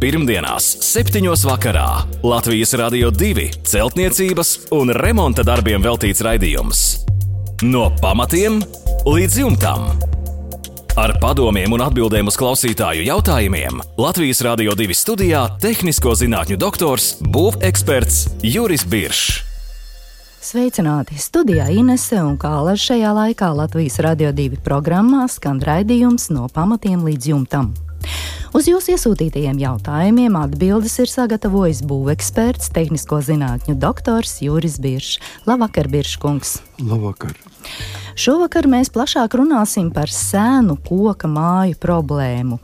Pirmdienās, 7. vakarā Latvijas Rādio 2 celtniecības un remonta darbiem veltīts raidījums. No pamatiem līdz jumtam. Ar padomiem un atbildēm uz klausītāju jautājumiem Latvijas Rādio 2 studijā - tehnisko zinātņu doktors, būveksperts Juris Biršs. Sveicināti! Studijā Inese un Kāla šajā laikā Latvijas Radio 2 programmā skan raidījums no pamatiem līdz jumtam. Uz jūsu iesūtītajiem jautājumiem atbildes ir sagatavojis būveksperts, tehnisko zinātņu doktors Juris Biršs. Labvakar, Birškungs! Labvakar! Šovakar mēs plašāk runāsim par sēnu koka māju problēmu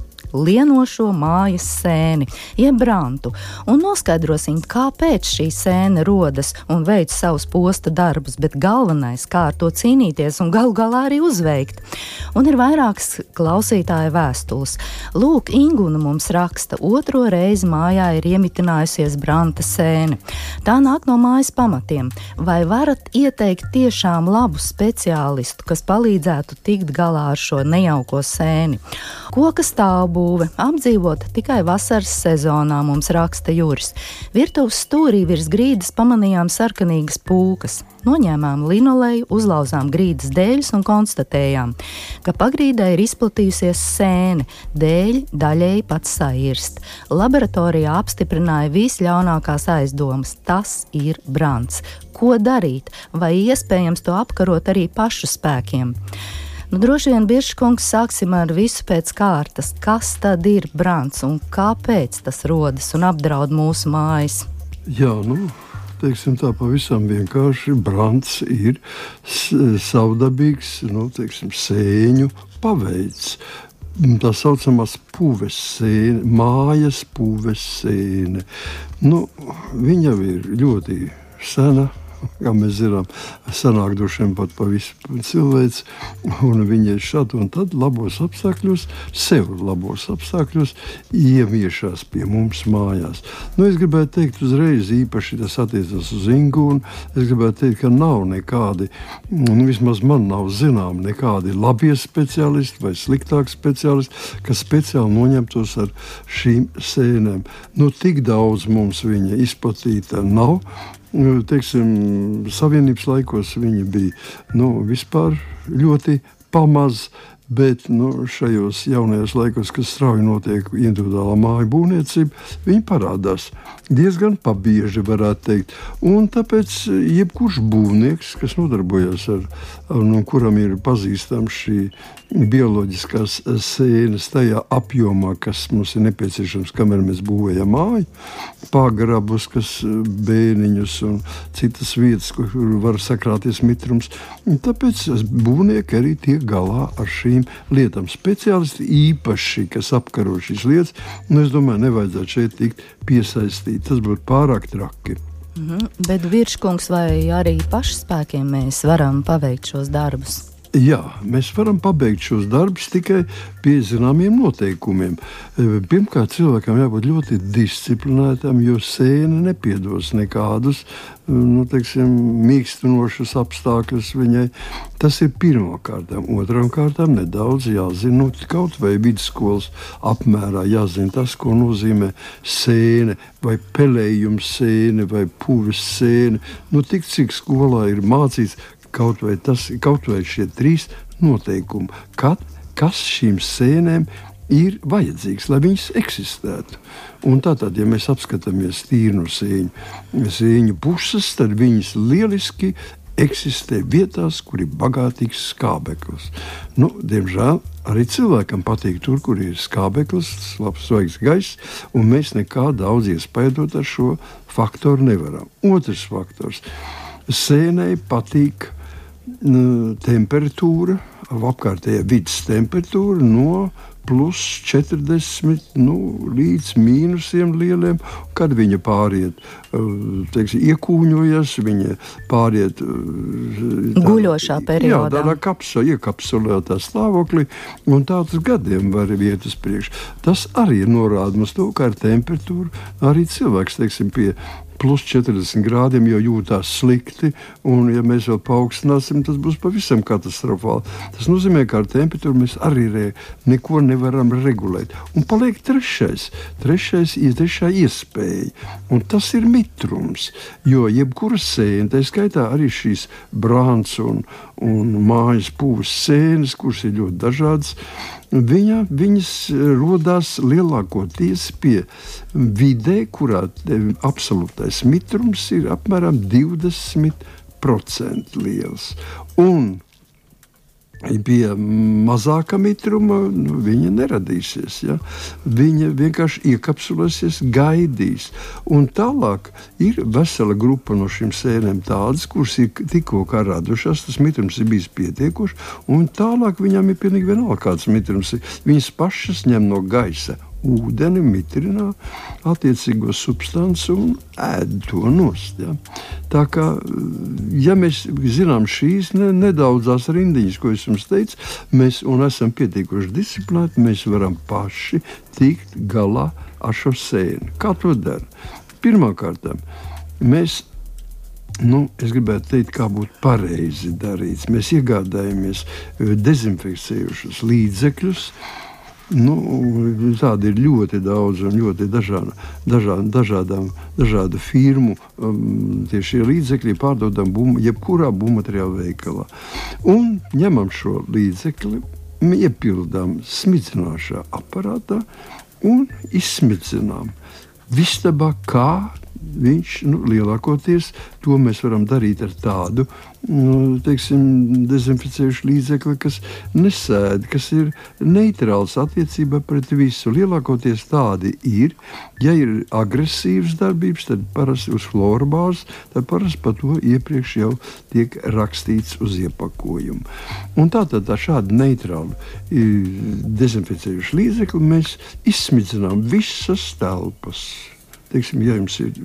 lienošo mājas sēni, jeb brantu, un noskaidrosim, kāpēc šī sēne rodas un veic savus posta darbus, bet galvenais, kā ar to cīnīties un galu galā arī uzveikt. Un ir vairākas klausītāja vēstules. Lūk, Ingūna mums raksta, otro reizi mājā ir iemitinājusies branta sēne. Tā nāk no mājas pamatiem. Vai varat ieteikt tiešām labu speciālistu, kas palīdzētu tikt galā ar šo nejauko sēni? Koka stāvbūve būve apdzīvota tikai vasaras sezonā, mums raksta Juris. Virtuves stūrī virs grīdas pamanījām sarkanīgas pūkas. Noņēmām linoleju, uzlauzām grīdas dēļus un konstatējām, ka pagrīdē ir izplatījusies sēne, dēļ daļēji pat sairst. Laboratorijā apstiprināja visļaunākās aizdomas - tas ir brants. Ko darīt? Vai iespējams to apkarot arī pašu spēkiem? Nu, droši vien, Biržkungs, sāksim ar visu pēc kārtas. Kas tad ir brāns un kāpēc tas rodas un apdraud mūsu mājas? Jā, nu, teiksim, tā pavisam vienkārši brāns ir savdabīgs nu, teiksim, sēņu paveids. Tā saucamās puves sēne, mājas puves sēne. Nu, viņa ir ļoti sena kā mēs zinām, senāk droši vien pat pa visu cilvēci, un viņi ir šādi un tad labos apstākļos, sev labos apstākļos, ieviešās pie mums mājās. Nu, es gribētu teikt uzreiz, īpaši tas attiecas uz Ingūnu, es gribētu teikt, ka nav nekādi, nu, vismaz man nav zinām, nekādi labie speciālisti vai sliktāki speciālisti, kas speciāli noņemtos ar šīm sēnēm. Nu, tik daudz mums viņa izplatīta nav, teiksim, Savienības laikos viņi bija nu, vispār ļoti pamazs. Bet nu, šajos jaunajos laikos, kas strauji notiek individuālā māju būvniecība, viņi parādās diezgan pabieži, varētu teikt. Un tāpēc jebkurš būvnieks, kas nodarbojas ar, ar no nu, kuram ir pazīstama šī bioloģiskās sēnes tajā apjomā, kas mums ir nepieciešams, kamēr mēs būvējam māju, pagrabus, kas bēniņus un citas vietas, kur var sakrāties mitrums. Tāpēc būvnieki arī tiek galā ar šīm lietām. Speciālisti īpaši, kas apkaro šīs lietas, nu, es domāju, nevajadzētu šeit tikt piesaistīt. Tas būtu pārāk traki. Mm -hmm. Bet virskungs vai arī pašspēkiem mēs varam paveikt šos darbus? Jā, mēs varam pabeigt šos darbus tikai pie zināmiem noteikumiem. E, pirmkārt, cilvēkam jābūt ļoti disciplinētam, jo sēne nepiedos nekādus nu, teiksim, mīkstinošus apstākļus viņai. Tas ir pirmkārt. Otram kārtām nedaudz jāzina, nu, kaut vai vidusskolas apmērā jāzina tas, ko nozīmē sēne vai pelējums sēne vai puves sēne. Nu, tik cik skolā ir mācīts, kaut vai, tas, kaut vai šie trīs noteikumi, kad, kas šīm sēnēm ir vajadzīgs, lai viņas eksistētu. Un tātad, ja mēs apskatāmies tīru no sēņu, sēņu puses, tad viņas lieliski eksistē vietās, kur ir bagātīgs skābeklis. Nu, diemžēl arī cilvēkam patīk tur, kur ir skābeklis, labs, svaigs gaiss, un mēs nekā daudz iespaidot ar šo faktoru nevaram. Otrs faktors - sēnei patīk temperatūra, apkārtējā vidas temperatūra no plus 40 nu, līdz mīnusiem lieliem. Kad viņa pāriet, teiksim, iekūņojas, viņa pāriet tā, guļošā periodā. Jā, tādā kapsa, iekapsulētā stāvoklī, un tāds gadiem var iet uz priekšu. Tas arī norāda mums to, ka ar temperatūru arī cilvēks, teiksim, pie plus 40 grādiem, jo jūtās slikti. Un, ja mēs vēl paaugstināsim, tas būs pavisam katastrofāli. Tas nozīmē, ka ar temperatūru mēs arī re, neko nevaram regulēt. Un paliek trešais, trešais ir trešā iespēja, un tas ir mitrums. Jo jebkura sēne, tā skaitā arī šīs brāns un, un mājas pūles sēnes, kuras ir ļoti dažādas, viņa, viņas rodas lielākoties pie vidē, kurā absolūtais mitrums ir apmēram 20% liels. Un Pie mazāka mitruma nu, viņa neradīsies. Ja? Viņa vienkārši iekapsulēsies, gaidīs. Un tālāk ir vesela grupa no šīm sēnēm, tādas, kuras ir tikko radušās, tas mitrums ir bijis pietiekošs, un tālāk viņām ir pilnīgi vienalga, kāds mitrums ir. Viņas pašas ņem no gaisa ūdeni, mitrina attiecīgo substanci un ēd to nost. Ja? Tā kā, ja mēs zinām šīs ne, nedaudzās rindiņas, ko es jums teicu, mēs esam pietiekuši disciplinēti, mēs varam paši tikt galā ar šo sēni. Kā to dara? Pirmkārt, mēs Nu, es gribētu teikt, kā būtu pareizi darīts. Mēs iegādājamies dezinfekcējušus līdzekļus, uh, Nu, tādi ir ļoti daudz un ļoti dažāda, dažāda, dažādām, dažādu firmu. Um, līdzekļi pārdodam bum, jebkurā būvmateriāla veikalā. Un ņemam šo līdzekli, iepildām smidzināšā aparātā un izsmidzinām. Vistabā kā viņš nu, lielākoties to mēs varam darīt ar tādu nu, teiksim, dezinficējušu līdzekli, kas nesēd, kas ir neitrāls attiecībā pret visu. Lielākoties tādi ir. Ja ir agresīvas darbības, tad parasti uz florbāzes, tad parasti par to iepriekš jau tiek rakstīts uz iepakojuma. Un tā šādi neitrāli dezinficējuši līdzekli mēs izsmidzinām visas telpas teiksim, ja jums ir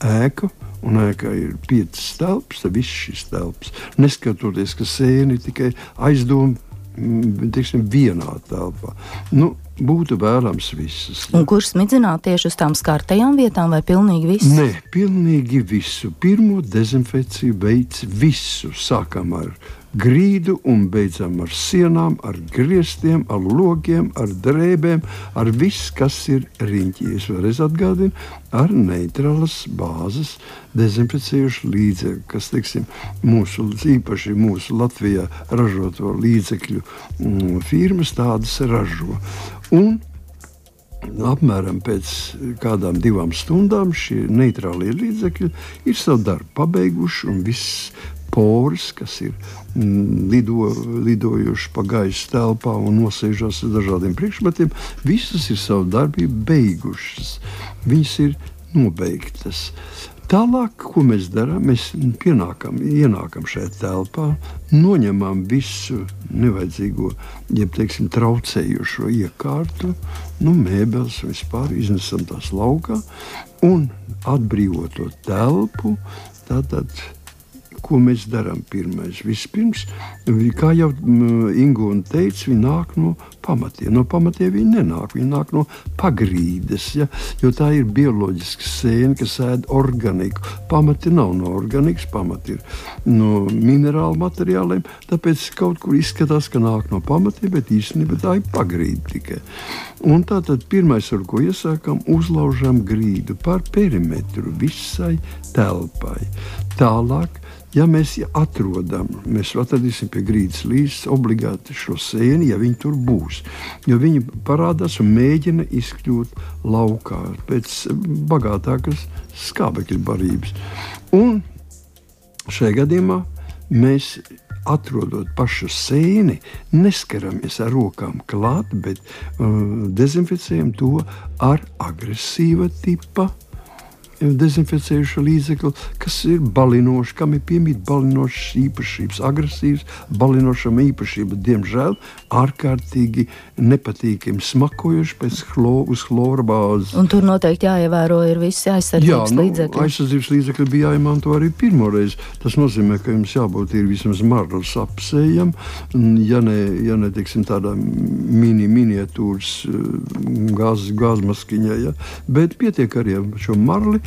ēka, un ēkā ir piecas telpas, tad viss šis telpas, neskatoties, ka sēni tikai aizdoma mm, teiksim, vienā telpā. Nu, būtu vēlams visas. Kurš smidzināt tieši uz tām skartajām vietām, vai pilnīgi visu? Nē, pilnīgi visu. Pirmo dezinfekciju veids visu. Sākam ar grīdu un beidzam ar sienām, ar griestiem, ar logiem, ar drēbēm, ar visu, kas ir riņķī. Es vēlreiz atgādinu, ar neitrālas bāzes dezinficējušu līdzekļu, kas, teiksim, mūsu, īpaši mūsu Latvijā ražoto līdzekļu mm, firmas tādas ražo. Un Apmēram pēc kādām divām stundām šie neitrālie līdzekļi ir savu darbu pabeiguši, un viss poras, kas ir mm, lido, lidojuši pa gaisa telpā un nosēžās ar dažādiem priekšmetiem, visas ir savu darbību beigušas. Viņas ir nobeigtas. Tālāk, ko mēs darām, mēs pienākam, ienākam šajā telpā, noņemam visu nevajadzīgo, jeb teiksim, traucējošo iekārtu, nu, mēbeles vispār, iznesam tās laukā un atbrīvot to telpu. Tātad ko mēs darām pirmais? Vispirms, kā jau Ingūna teica, viņi nāk no pamatiem. No pamatiem viņi nenāk, viņi nāk no pagrīdes, ja? jo tā ir bioloģiska sēne, kas ēd organiku. Pamati nav no organikas, pamati ir no minerālu materiāliem, tāpēc kaut kur izskatās, ka nāk no pamatiem, bet īstenībā tā ir pagrīde tikai. Un tātad pirmais, ar ko iesākam, uzlaužam grīdu par perimetru visai telpai. Tālāk Ja mēs ja atrodam, mēs atradīsim pie grīdas līdzi obligāti šo sēni, ja viņi tur būs. Jo viņi parādās un mēģina izkļūt laukā pēc bagātākas skābekļa barības. Un šajā gadījumā mēs atrodot pašu sēni, neskaramies ar rokām klāt, bet uh, dezinficējam to ar agresīva tipa dezinficējuša līdzekli, kas ir balinoši, kam ir piemīt balinošas īpašības, agresīvas, balinošam īpašība, diemžēl ārkārtīgi nepatīkami smakojuši pēc chlo, uz chlora bāzes. Un tur noteikti jāievēro ir visi aizsardzības Jā, nu, līdzekļi. Aizsardzības līdzekļi bija jāiemanto arī pirmoreiz. Tas nozīmē, ka jums jābūt ir vismaz marlis apsējam, ja ne, ja ne teiksim, tādā mini miniatūras gāzes gāzmaskiņā, ja? bet pietiek arī ar šo marli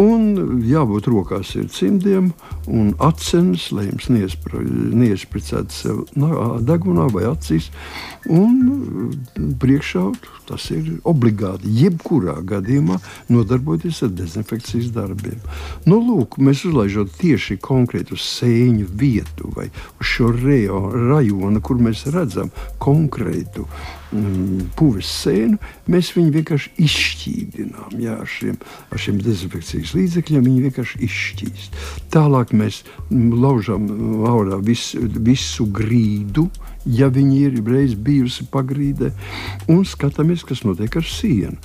Un jābūt rokās ir cimdiem un acenis, lai jums neiespricētu sev degunā vai acīs. Un priekšā tas ir obligāti. Jebkurā gadījumā nodarboties ar dezinfekcijas darbiem. Nu, lūk, mēs uzlaižot tieši konkrēti uz sēņu vietu vai uz šo rajonu, kur mēs redzam konkrētu mm, puves sēnu, mēs viņu vienkārši izšķīdinām. Jā, ar, šiem, ar šiem dezinfekcijas līdzekļiem viņi vienkārši izšķīst. Tālāk mēs laužam ārā visu, visu grīdu ja viņi ir reiz bijusi pagrīdē, un skatāmies, kas notiek ar sienu.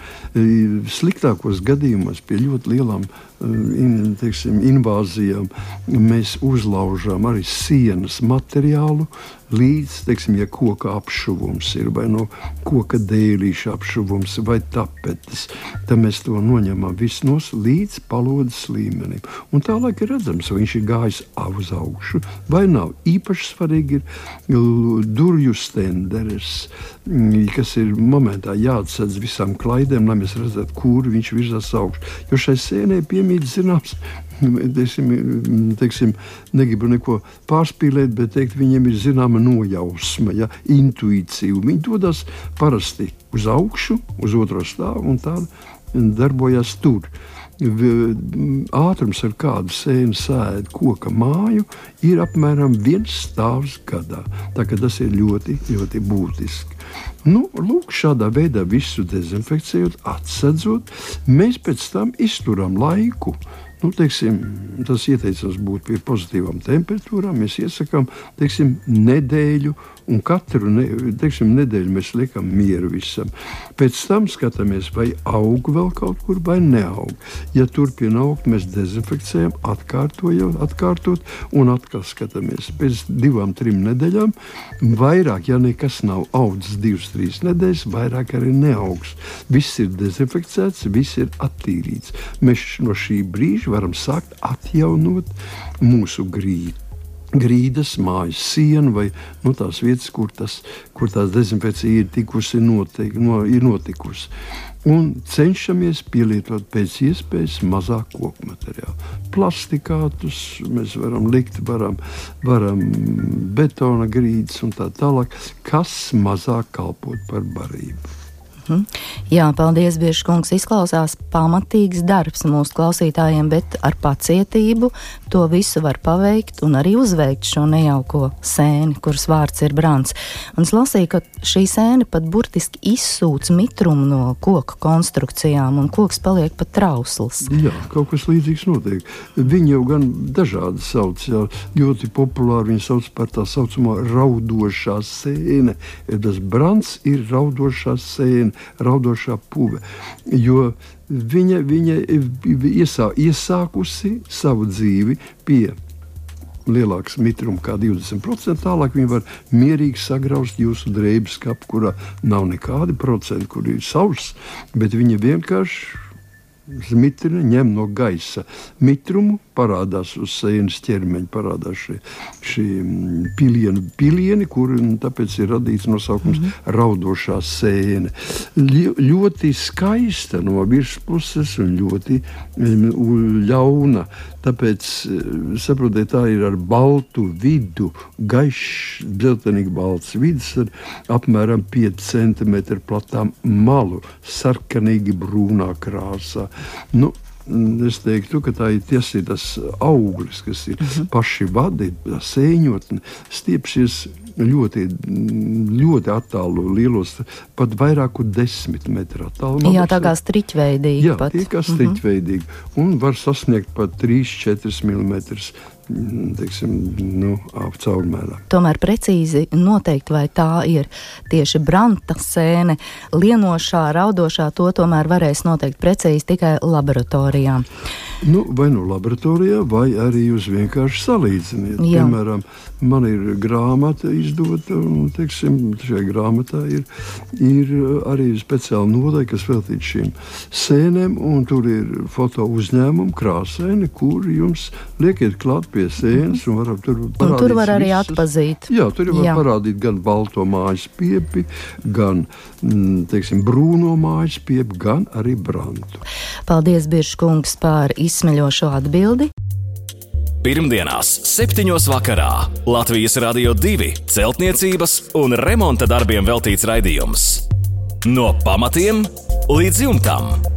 Sliktākos gadījumos pie ļoti lielām e, in, teiksim, invāzijām mēs uzlaužām arī sienas materiālu, līdz, teiksim, ja koka apšuvums ir vai no koka dēlīša apšuvums vai tapetes, tad mēs to noņemam visu nos līdz palodas līmenim. Un tālāk ir redzams, vai viņš ir gājis uz augšu vai nav. Īpaši svarīgi ir durvju stenderes, mm, kas ir momentā jāatsedz visām klaidēm, lai mēs redzētu, kur viņš virzās augšu. Jo šai sēnē piemīt zināms teiksim, teiksim, negribu neko pārspīlēt, bet teikt, viņiem ir zināma nojausma, ja, intuīcija. Viņi dodas parasti uz augšu, uz otro stāvu un tā darbojas tur. Ātrums, ar kādu sēnu sēž koka māju, ir apmēram viens stāvs gadā. Tas ir ļoti, ļoti būtiski. Nu, lūk, šādā veidā visu dezinfekcijot, atsedzot, mēs pēc tam izturam laiku. Nu, teiksim, tas ieteicams būt pie pozitīvām temperatūrām. Mēs iesakām teiksim, nedēļu un katru ne, teiksim, nedēļu mēs liekam mieru visam. Pēc tam skatāmies, vai aug vēl kaut kur vai neaug. Ja turpina augt, mēs dezinfekcijam, atkārtojam, atkārtot un atkal skatāmies. Pēc divām, trim nedēļām vairāk, ja nekas nav audzis divas, trīs nedēļas, vairāk arī neaugs. Viss ir dezinfekcēts, viss ir attīrīts. Mēs no šī brīža varam sākt atjaunot mūsu grīdu grīdas, mājas sienu vai nu, tās vietas, kur, tas, kur tās dezinfekcija ir, tikusi noteik, no, ir notikusi. Un cenšamies pielietot pēc iespējas mazāk koku materiālu. Plastikātus mēs varam likt, varam, varam betona grīdas un tā tālāk, kas mazāk kalpot par barību. Mhm. Jā, paldies, Biržkungs. Izklausās pamatīgs darbs mūsu klausītājiem, bet ar pacietību to visu var paveikt un arī uzveikt šo nejauko sēni, kuras vārds ir brāns. Un es lasīju, ka šī sēne pat burtiski izsūc mitrumu no koku konstrukcijām, un koks paliek pat trausls. Jā, kaut kas līdzīgs notiek. Viņi jau gan dažādi sauc, jā, ļoti populāri viņi sauc par tā saucamo raudošā sēne. Tas brāns ir raudošā sēne raudošā puve. Jo viņa, viņa iesā, iesākusi savu dzīvi pie lielāks mitrums, kā 20%. Tālāk viņi var mierīgi sagraust jūsu drēbes kapu, kurā nav nekādi procenti, kur ir sauss, bet viņa vienkārši mitrina ņem no gaisa mitrumu, parādās uz sēnes ķermeņa, parādās šie, šie mm, pilieni, pilieni kur tāpēc ir radīts nosaukums mm -hmm. raudošā sēne. Ļoti skaista no virspuses un ļoti mm, ļauna. Tāpēc, eh, saprotiet, tā ir ar baltu vidu, gaišs, dzeltenīgi balts vidus ar apmēram 5 cm platām malu, sarkanīgi brūnā krāsā. Nu, Es teiktu, ka tā ir tiesa, tas auglis, kas ir uh mhm. -huh. paši vadi, sēņotne, stiepsies ļoti, ļoti attālu, lielos, pat vairāk kā desmit metru attālumā. Jā, tā kā striķveidīgi. Jā, pat. tie kā mhm. striķveidīgi. Uh -huh. Un var sasniegt pat 3-4 mm teiksim, nu, caurmērā. Tomēr precīzi noteikt, vai tā ir tieši branta sēne, lienošā, raudošā, to tomēr varēs noteikt precīzi tikai laboratorijā. Nu, vai nu laboratorijā, vai arī jūs vienkārši salīdziniet. Jā. Piemēram, man ir grāmata izdota, un teiksim, šajā grāmatā ir, ir arī speciāla nodaļa, kas veltīta šīm sēnēm, un tur ir foto uzņēmumi, krāsaini, kur jums liekiet klāt pie sēnes, un, var, tur, un tur var arī visas. atpazīt. Jā, tur var Jā. parādīt gan balto mājas piepi, gan mm, teiksim, brūno mājas piepi, gan arī brantu. Paldies, Biržkungs, par izsmeļošo atbildi. Pirmdienās, 7. vakarā Latvijas Rādio 2 celtniecības un remonta darbiem veltīts raidījums. No pamatiem līdz jumtam.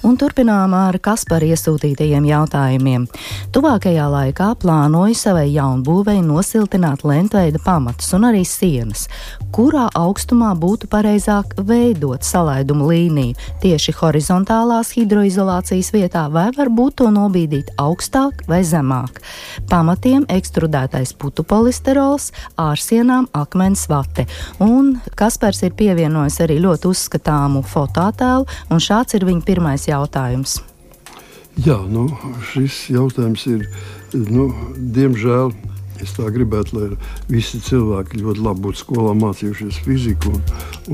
Un turpinām ar Kaspar iesūtītajiem jautājumiem. Tuvākajā laikā plānoju savai jaunbūvei nosiltināt lentveida pamatus un arī sienas. Kurā augstumā būtu pareizāk veidot salaidumu līniju? Tieši horizontālās hidroizolācijas vietā vai varbūt to nobīdīt augstāk vai zemāk? Pamatiem ekstrudētais putu polisterols, ārsienām akmens vate. Un Kaspars ir pievienojis arī ļoti uzskatāmu fototēlu, un šāds ir viņa pirmais jautājums? Jā, nu, šis jautājums ir, nu, diemžēl, es tā gribētu, lai visi cilvēki ļoti labi būtu skolā mācījušies fiziku un,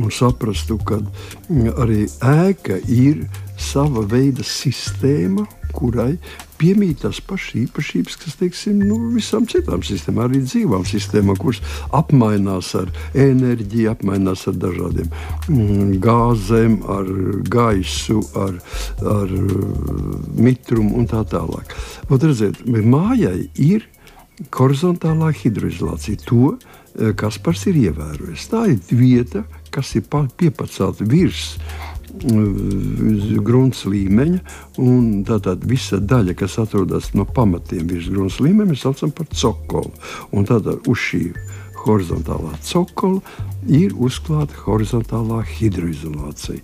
un saprastu, ka arī ēka ir sava veida sistēma, kurai piemīt tās pašas īpašības, kas teiksim, nu, visām citām sistēmām, arī dzīvām sistēmām, kuras apmainās ar enerģiju, apmainās ar dažādiem mm, gāzēm, ar gaisu, ar, ar mitrumu un tā tālāk. Ot, redziet, mājai ir horizontālā hidroizolācija. To eh, Kaspars ir ievērojis. Tā ir vieta, kas ir piepacelta virs grunts līmeņa. Tātad visa daļa, kas atrodas no pamatiem virs grunts līmeņa, mēs saucam par cokolu. Un tātad uz šī horizontālā cokola ir uzklāta horizontālā hidroizolācija.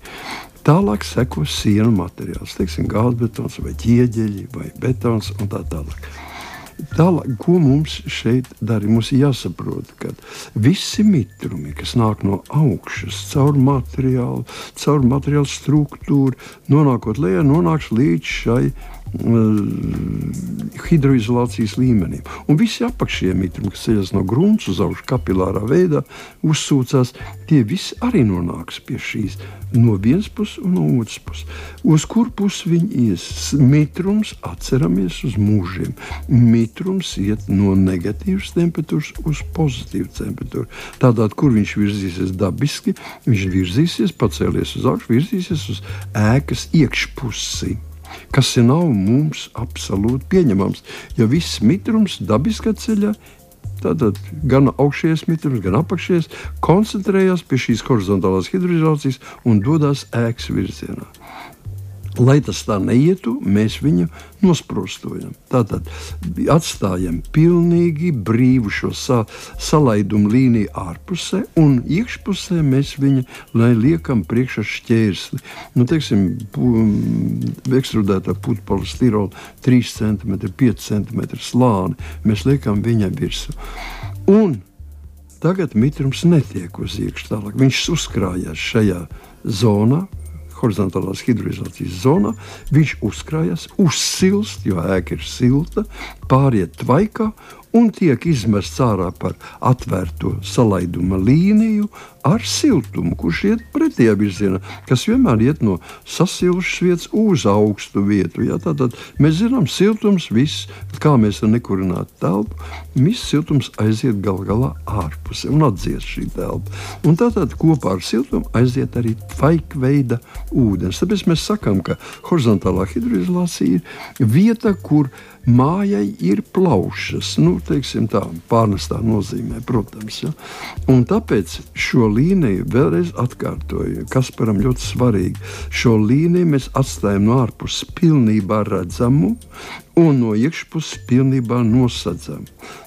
Tālāk seko sienu materiāls, teiksim, gāzbetons vai ķieģeļi vai betons un tā tālāk. Tālāk, ko mums šeit dara? Mums ir jāsaprot, ka visi mitrumi, kas nāk no augšas, caur materiālu, caur materiālu struktūru, nonākot lejā, nonāks līdz šai hidroizolācijas līmenim. Un visi apakšējie mitrumi, kas ceļas no grunts uz augšu kapilārā veidā, uzsūcās, tie visi arī nonāks pie šīs no vienas puses un no otras puses. Uz kur pusi viņi ies? Mitrums atceramies uz mūžiem. Mitrums iet no negatīvas temperatūras uz pozitīvu temperatūru. Tātad, kur viņš virzīsies dabiski, viņš virzīsies, pacēlies uz augšu, virzīsies uz ēkas iekšpusi kas nav mums absolūti pieņemams. Ja viss mitrums dabiskā ceļā Tātad gan augšējais mitrums, gan apakšējais koncentrējas pie šīs horizontālās hidroizolācijas un dodas ēkas virzienā. Lai tas tā neietu, mēs viņu nosprostojam. Tātad atstājam pilnīgi brīvu šo sa salaidumu līniju ārpusē, un iekšpusē mēs viņu liekam priekšā šķērsli. Nu, teiksim, ekstrudētā putekļa stirola 3 cm, 5 cm slāni mēs liekam viņam virsū. Un tagad mitrums netiek uz iekšā tālāk. Viņš uzkrājās šajā zonā, horizontālās hidroizolācijas zonā, viņš uzkrājas, uzsilst, jo ēka ir silta, pāriet tvaikā un tiek izmests ārā par atvērto salaiduma līniju ar siltumu, kurš iet pretējā virzienā, kas vienmēr iet no sasilšas vietas uz augstu vietu. Ja? Tātad mēs zinām, siltums, viss, kā mēs ar nekurinātu telpu, viss siltums aiziet gal galā ārpusē un atdzies šī telpa. Un tātad kopā ar siltumu aiziet arī tvaika veida ūdens. Tāpēc mēs sakām, ka horizontālā hidroizolācija ir vieta, kur mājai ir plaušas. Nu, teiksim, tā pārnestā nozīmē, protams. Ja? Un tāpēc šo līniju vēlreiz atkārtoju, kas param ļoti svarīgi. Šo līniju mēs atstājam no ārpuses pilnībā redzamu, un no iekšpuses pilnībā nosacām.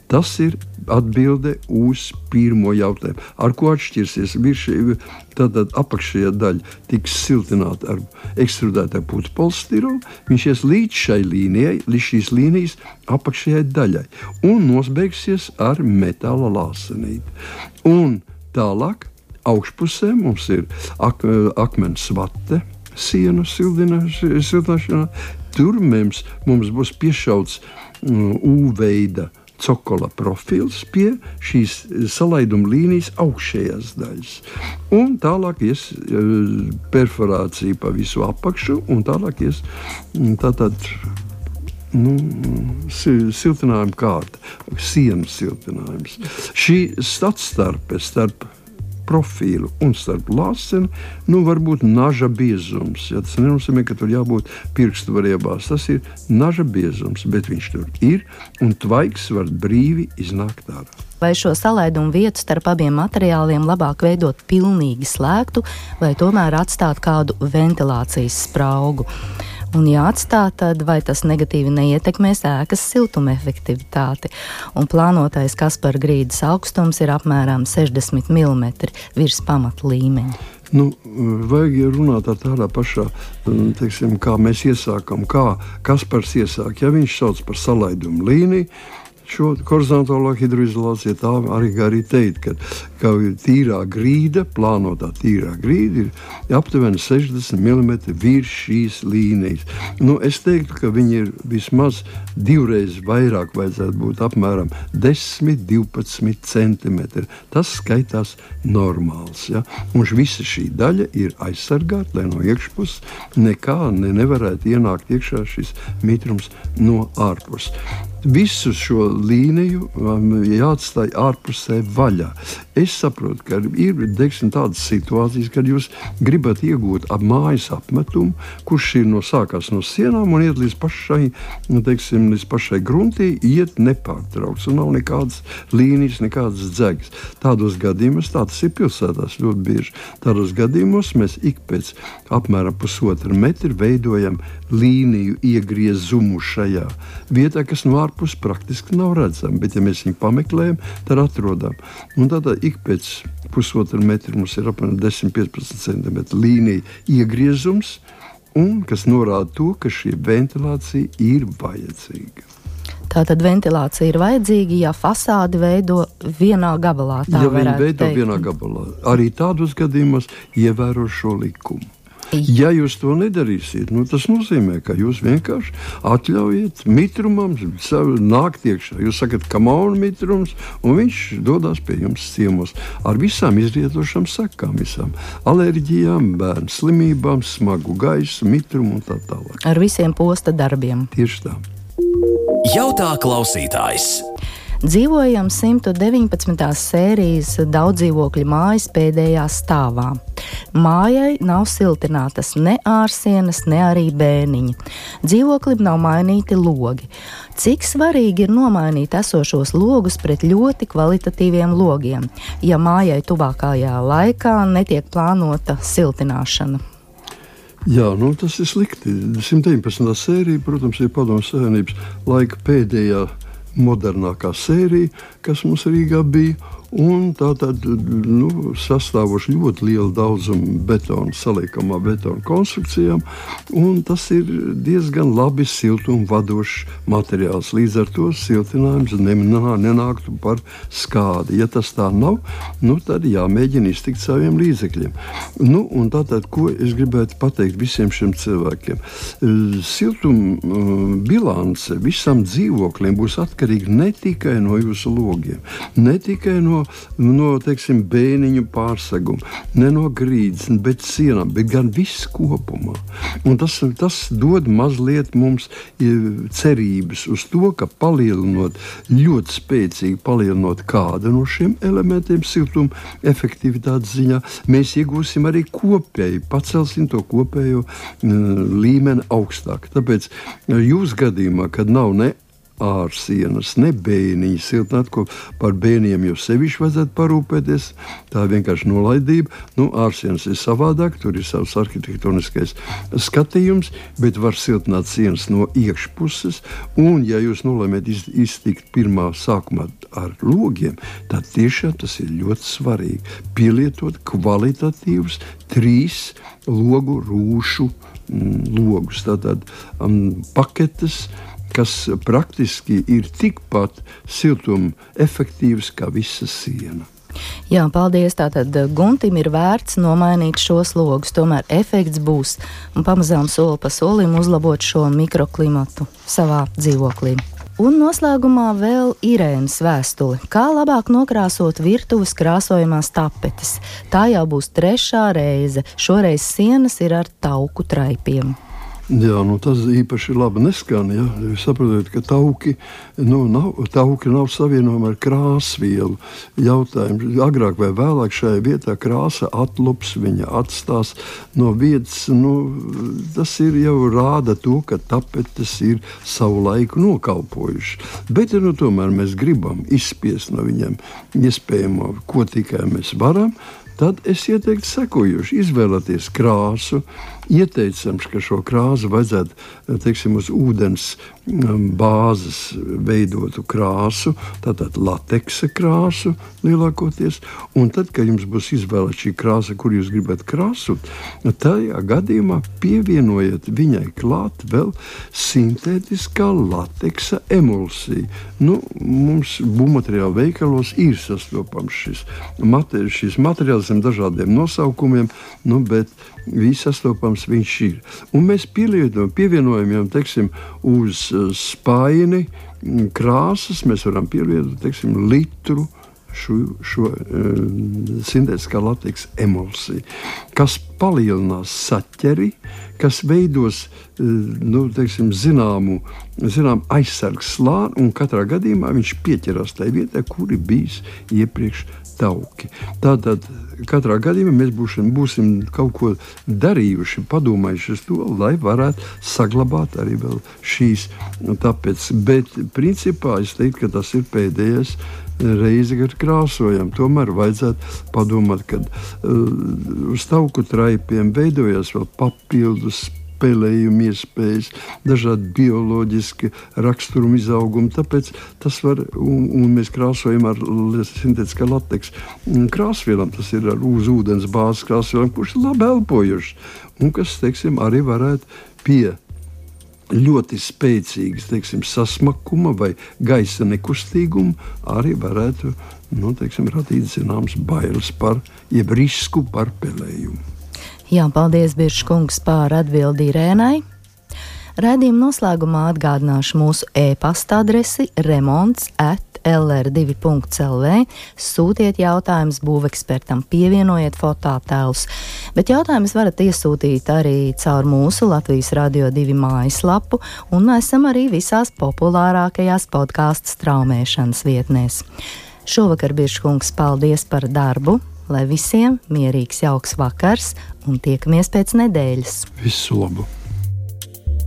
Tas ir atbilde uz pirmo jautājumu. Ar ko atšķirsies virsma? Tātad apakšējā daļa tiks siltināta ar ekstrudētā putekļu. Viņš ies līdz šai līnijai, līdz šīs līnijas apakšējai daļai un nosbeigsies ar metāla lāsenīti. Un tālāk augšpusē mums ir ak akmens vate. Sienu siltināšanā. Tur mums, mums būs piešauts mm, U-veida cokola profils pie šīs salaiduma līnijas augšējās daļas. Un tālāk ies eh, perforācija pa visu apakšu, un tālāk ies mm, tātad. Nu, siltinājuma kārta, sienas siltinājums. Šī starpe starp profilu un starp lāseni nu, var būt naža biezums. Ja, tas nenozīmē, ka tur jābūt pirkstu variebās. Tas ir naža biezums, bet viņš tur ir un tvaiks var brīvi iznākt ārā. Vai šo salaidumu vietu starp abiem materiāliem labāk veidot pilnīgi slēgtu, vai tomēr atstāt kādu ventilācijas spraugu? Un, ja atstāt, tad vai tas negatīvi neietekmēs ēkas siltuma efektivitāti? Un plānotais Kaspar grīdas augstums ir apmēram 60 mm virs pamata līmeņa. Nu, vajag runāt tādā pašā, teiksim, kā mēs iesākam, kā Kaspars iesāk. Ja viņš sauc par salaidumu līniju, šo horizontālo hidroizolāciju. Tā arī, arī teikt, ka, ka tīrā grīda, plānotā tīrā grīda ir aptuveni 60 mm virs šīs līnijas. Nu, es teiktu, ka viņi ir vismaz divreiz vairāk, vajadzētu būt apmēram 10, 12 cm. Tas skaitās normāls. Ja? Un visa šī daļa ir aizsargāta, lai no iekšpuses nekā ne, nevarētu ienākt iekšā šis mitrums no ārpuses visu šo līniju um, jāatstāj ārpusē vaļā. Es saprotu, ka ir teiksim, tādas situācijas, kad jūs gribat iegūt ap mājas apmetumu, kurš ir no sākās no sienām un iet līdz pašai, nu, teiksim, līdz pašai gruntī, iet nepārtraukts un nav nekādas līnijas, nekādas dzegas. Tādos gadījumos, tā tas ir pilsētās ļoti bieži, tādos gadījumos mēs ik pēc apmēram pusotra metra veidojam līniju iegriezumu šajā vietā, kas no ārpuses praktiski nav redzama. Bet, ja mēs viņu pameklējam, tad atrodam. Un tad ik pēc pusotra metra mums ir apmēram 10-15 cm līnija iegriezums, un, kas norāda to, ka šī ventilācija ir vajadzīga. Tātad ventilācija ir vajadzīga, ja fasādi veido vienā gabalā. Ja viņi veido teikt. vienā gabalā, arī tādos gadījumos ievēro šo likumu. Ja jūs to nedarīsiet, nu, tas nozīmē, ka jūs vienkārši atļaujat mitrumam nākt iekšā. Jūs sakat, ka mauna mitrums, un viņš dodas pie jums ciemos ar visām izrietošām sekām, visām alerģijām, bērnu slimībām, smagu gaisu, mitrumu un tā tālāk. Ar visiem posta darbiem. Tieši tā. Jautā klausītājs! Dzīvojam 119. sērijas daudzdzīvokļu mājas pēdējā stāvā. Mājai nav siltinātas ne ārsienas, ne arī bēniņi. Dzīvoklim nav mainīti logi. Cik svarīgi ir nomainīt esošos logus pret ļoti kvalitatīviem logiem, ja mājai tuvākajā laikā netiek plānota siltināšana? Jā, nu, tas ir slikti. 119. sērija, protams, ir Padomu Savienības laika pēdējā modernākā sērija, kas mums Rīgā bija. Un tā tad nu, sastāvoši ļoti liela daudzuma betona, saliekamā betona konstrukcijām, tas ir diezgan labi siltuma vadošs materiāls. Līdz ar to siltinājums nenāktu par skādi. Ja tas tā nav, nu, tad jāmēģina iztikt saviem līdzekļiem. Nu, tātad, ko es gribētu pateikt visiem šiem cilvēkiem? Siltuma uh, bilance visam dzīvoklim būs atkarīga ne tikai no jūsu logiem, ne tikai no no teiksim, bēniņu pārseguma, ne no grīdas, bet sienām, bet gan viss kopumā. Un tas, tas dod mazliet mums cerības uz to, ka palielinot, ļoti spēcīgi palielinot kādu no šiem elementiem, siltuma efektivitātes ziņā, mēs iegūsim arī kopēji, pacelsim to kopējo uh, līmeni augstāk. Tāpēc uh, jūs gadījumā, kad nav ne ārsienas, ne bēniņi siltināt, ko par bēniem jau sevišķi vajadzētu parūpēties. Tā ir vienkārši nolaidība. Nu, ārsienas ir savādāk, tur ir savs arhitektoniskais skatījums, bet var siltināt sienas no iekšpuses. Un, ja jūs nolēmēt iz, iztikt pirmā sākumā ar logiem, tad tiešām tas ir ļoti svarīgi. Pielietot kvalitatīvus trīs logu rūšu mm, logus, tātad um, paketes kas praktiski ir tikpat siltuma efektīvs kā visa siena. Jā, paldies. Tātad eh, Guntim ir vērts nomainīt šos logus. Tomēr efekts būs un pamazām soli pa solim uzlabot šo mikroklimatu savā dzīvoklī. Un noslēgumā vēl Irēnas vēstule. Kā labāk nokrāsot virtuves krāsojamās tapetes? Tā jau būs trešā reize. Šoreiz sienas ir ar tauku traipiem. Jā, nu tas īpaši labi neskan. Ja? Jūs saprotat, ka tauki, nu, nav, tauki nav savienojami ar krāsvielu. Jautājums agrāk vai vēlāk šajā vietā krāsa atlups, viņa atstās no vietas. Nu, tas ir jau rāda to, ka tapetes ir savu laiku nokalpojuši. Bet nu, tomēr mēs gribam izspiest no viņiem iespējamo, ko tikai mēs varam tad es ieteiktu sekojuši izvēlēties krāsu, ieteicams, ka šo krāsu vajadzētu teiksim, uz ūdens um, bāzes veidotu krāsu, tātad lateksa krāsu lielākoties. Un tad, kad jums būs izvēlēta šī krāsa, kur jūs gribat krāsot, tajā gadījumā pievienojiet viņai klāt vēl sintētiskā lateksa emulsija. Nu, mums būvmateriāla veikalos ir sastopams šis, materi šis materiāls ar dažādiem nosaukumiem, nu, bet viss sastopams viņš ir. Un mēs pielietojam, pievienojam jau teiksim, uz eh, spaini krāsas, mēs varam pielietot teiksim, litru šo, šo uh, sintētiskā lateksa emulsiju, kas palielinās saķeri, kas veidos uh, nu, teiksim, zināmu, zinām, aizsargs slāni, un katrā gadījumā viņš pieķerās tajā vietā, kur ir bijis iepriekš tauki. Tātad katrā gadījumā mēs būsim, būsim kaut ko darījuši, padomājuši to, lai varētu saglabāt arī šīs. Nu, tāpēc, bet principā es teiktu, ka tas ir pēdējais reizi, kad krāsojam. Tomēr vajadzētu padomāt, kad uh, uz tauku traipiem veidojas vēl papildus spēlējuma iespējas, dažādi bioloģiski raksturu izaugumi. Tāpēc tas var, un, un mēs krāsojam ar sintētiskā lateksa krāsvielām, tas ir ar uz ūdens bāzes krāsvielām, kurš ir labi elpojušas un kas, teiksim, arī varētu pie ļoti spēcīgas teiksim, sasmakuma vai gaisa nekustīguma arī varētu nu, teiksim, radīt zināmas bailes par, jeb risku par pelējumu. Jā, paldies, Biržkungs, par atbildi Irēnai. Radījuma noslēgumā atgādināšu mūsu e-pasta adresi remonds at lr2.lv. Sūtiet jautājumus būvekspertam, pievienojiet fototēlus, bet jautājumus varat iesūtīt arī caur mūsu Latvijas Radio 2 mājaslapu, un esam arī visās populārākajās podkāstu straumēšanas vietnēs. Šovakar Biržkungs, paldies par darbu! lai visiem mierīgs, jauks vakars un tiekamies pēc nedēļas. Visu labu!